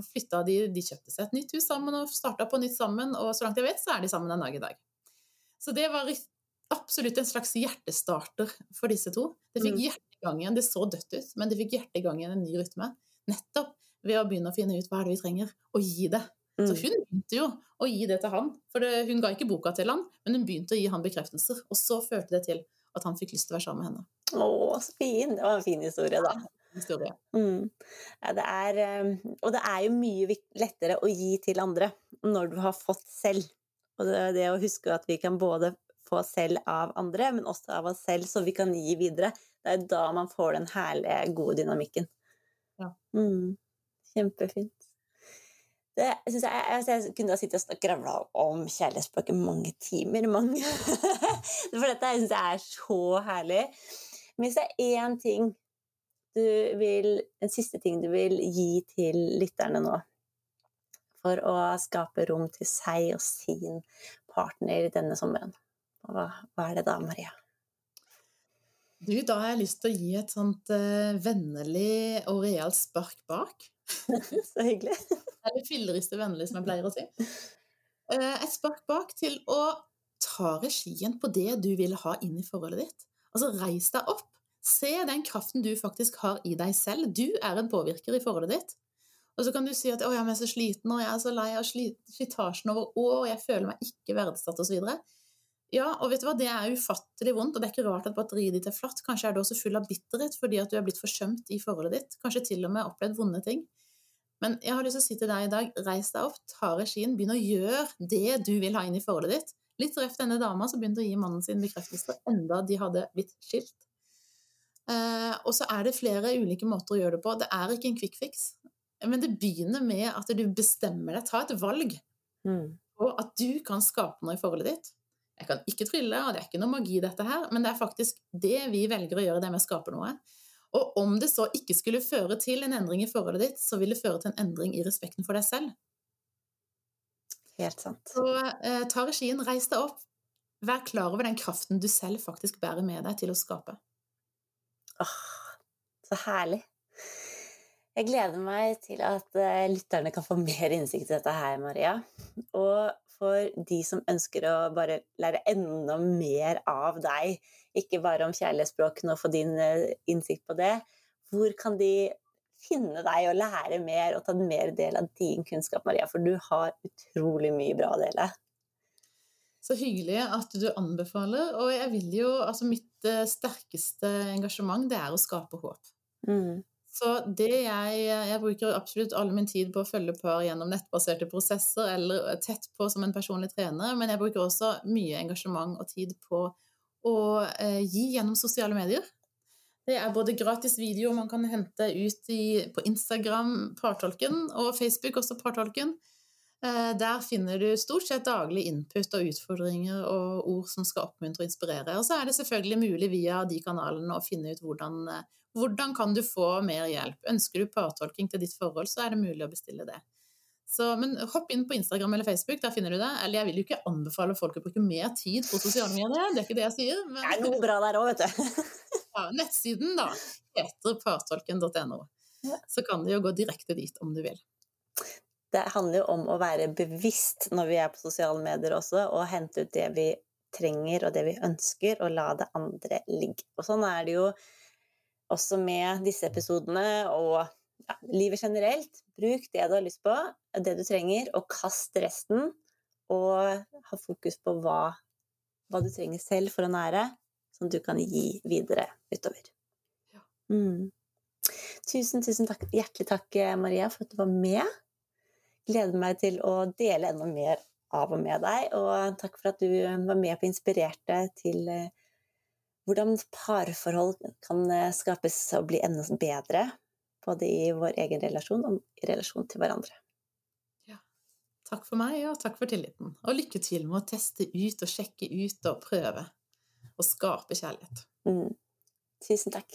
flytta de De kjøpte seg et nytt hus sammen og starta på nytt sammen, og så langt jeg vet, så er de sammen en dag i dag. Så det var absolutt en slags hjertestarter for disse to. Det fikk Mm. Gang igjen. Det så dødt ut, men det fikk hjertet i gang igjen en ny rytme. Nettopp ved å begynne å finne ut hva er det vi trenger, og gi det. Så Mm. hun begynte jo å gi det til han, for det, hun ga ikke boka til han, men hun begynte å gi han bekreftelser, og så førte det til at han fikk lyst til å være sammen med henne. Å, så fin! Det var en fin historie, da. Historie. Mm. Ja, det er, eh, og det er jo mye lettere å gi til andre når du har fått selv. Og det, det å huske at vi kan både få selv av andre, men også av oss selv, så vi kan gi videre. Det er da man får den herlige, gode dynamikken. Ja. Mm. Kjempefint. Det jeg, jeg, jeg kunne ha sittet og skravla om kjærlighetsspråk i mange timer. Mange. [LAUGHS] For dette syns jeg er så herlig. Men hvis det er én ting du vil En siste ting du vil gi til lytterne nå, for å skape rom til seg og sin partner denne sommeren, hva, hva er det da, Maria? Du, da har jeg lyst til å gi et sånt uh, vennlig og realt spark bak. [LAUGHS] Så hyggelig. [LAUGHS] det er det filleriste vennlig, som jeg pleier å si. Uh, et spark bak til å ta regien på det du vil ha inn i forholdet ditt. Altså, reis deg opp. Se den kraften du faktisk har i deg selv. Du er en påvirker i forholdet ditt. Og så kan du si at 'å, jeg er så sliten, og jeg er så lei av sli- slitasjen over år, og jeg føler meg ikke verdsatt', osv. Ja, og vet du hva, det er ufattelig vondt, og det er ikke rart at batteriet ditt er flatt. Kanskje er du også full av bitterhet fordi at du er blitt forsømt i forholdet ditt. Kanskje til og med opplevd vonde ting. Men jeg har lyst til å si til deg i dag, reis deg opp, ta regien, begynn å gjøre det du vil ha inn i forholdet ditt. Litt røft denne dama som begynte å gi mannen sin bekreftelser enda de hadde blitt skilt. Eh, og så er det flere ulike måter å gjøre det på. Det er ikke en quick fix. Men det begynner med at du bestemmer deg, ta et valg, mm. og at du kan skape noe i forholdet ditt. Jeg kan ikke trylle, og det er ikke noe magi, dette her, men det er faktisk det vi velger å gjøre, det med å skape noe. Og om det så ikke skulle føre til en endring i forholdet ditt, så vil det føre til en endring i respekten for deg selv. Helt sant. Så eh, ta regien, reis deg opp. Vær klar over den kraften du selv faktisk bærer med deg til å skape. Åh, så herlig. Jeg gleder meg til at uh, lytterne kan få mer innsikt i dette her, Maria. Og for de som ønsker å bare lære enda mer av deg, ikke bare om kjærlighetsspråkene og få din uh, innsikt på det, hvor kan de finne deg og lære mer og ta mer del av din kunnskap, Maria? For du har utrolig mye bra å dele. Så hyggelig at du anbefaler. Og jeg vil jo Altså, mitt uh, sterkeste engasjement, det er å skape håp. Mm. Så jeg Jeg bruker absolutt all min tid på å følge par gjennom nettbaserte prosesser eller tett på som en personlig trener, men jeg bruker også mye engasjement og tid på å eh, gi gjennom sosiale medier. Det er både gratis video man kan hente ut i, på Instagram, Partolken, og Facebook også Partolken. Eh, der finner du stort sett daglig input og utfordringer og ord som skal oppmuntre og inspirere. Og så er det selvfølgelig mulig via de kanalene å finne ut hvordan, eh, hvordan kan du få mer hjelp. Ønsker du partolking til ditt forhold, så er det mulig å bestille det. Så, men hopp inn på Instagram eller Facebook, der finner du det. Eller jeg vil jo ikke anbefale folk å bruke mer tid på sosiale medier, det er ikke det jeg sier. Men... Det er noe bra der òg, vet du. [LAUGHS] ja, nettsiden, da, heter partolken.no. Så kan du jo gå direkte dit om du vil det handler jo om å være bevisst når vi er på sosiale medier også, og hente ut det vi trenger og det vi ønsker, og la det andre ligge. Og sånn er det jo også med disse episodene og ja, livet generelt. Bruk det du har lyst på, det du trenger, og kast resten. Og ha fokus på hva, hva du trenger selv for å nære, som du kan gi videre utover. Mm. Tusen, tusen takk, hjertelig takk, Maria, for at du var med gleder meg til å dele enda mer av og med deg. Og takk for at du var med på Inspirerte til eh, hvordan parforhold kan eh, skapes og bli enda bedre. Både i vår egen relasjon og i relasjon til hverandre. Ja. Takk for meg, og takk for tilliten. Og lykke til med å teste ut og sjekke ut og prøve å skape kjærlighet. Mm. Tusen takk.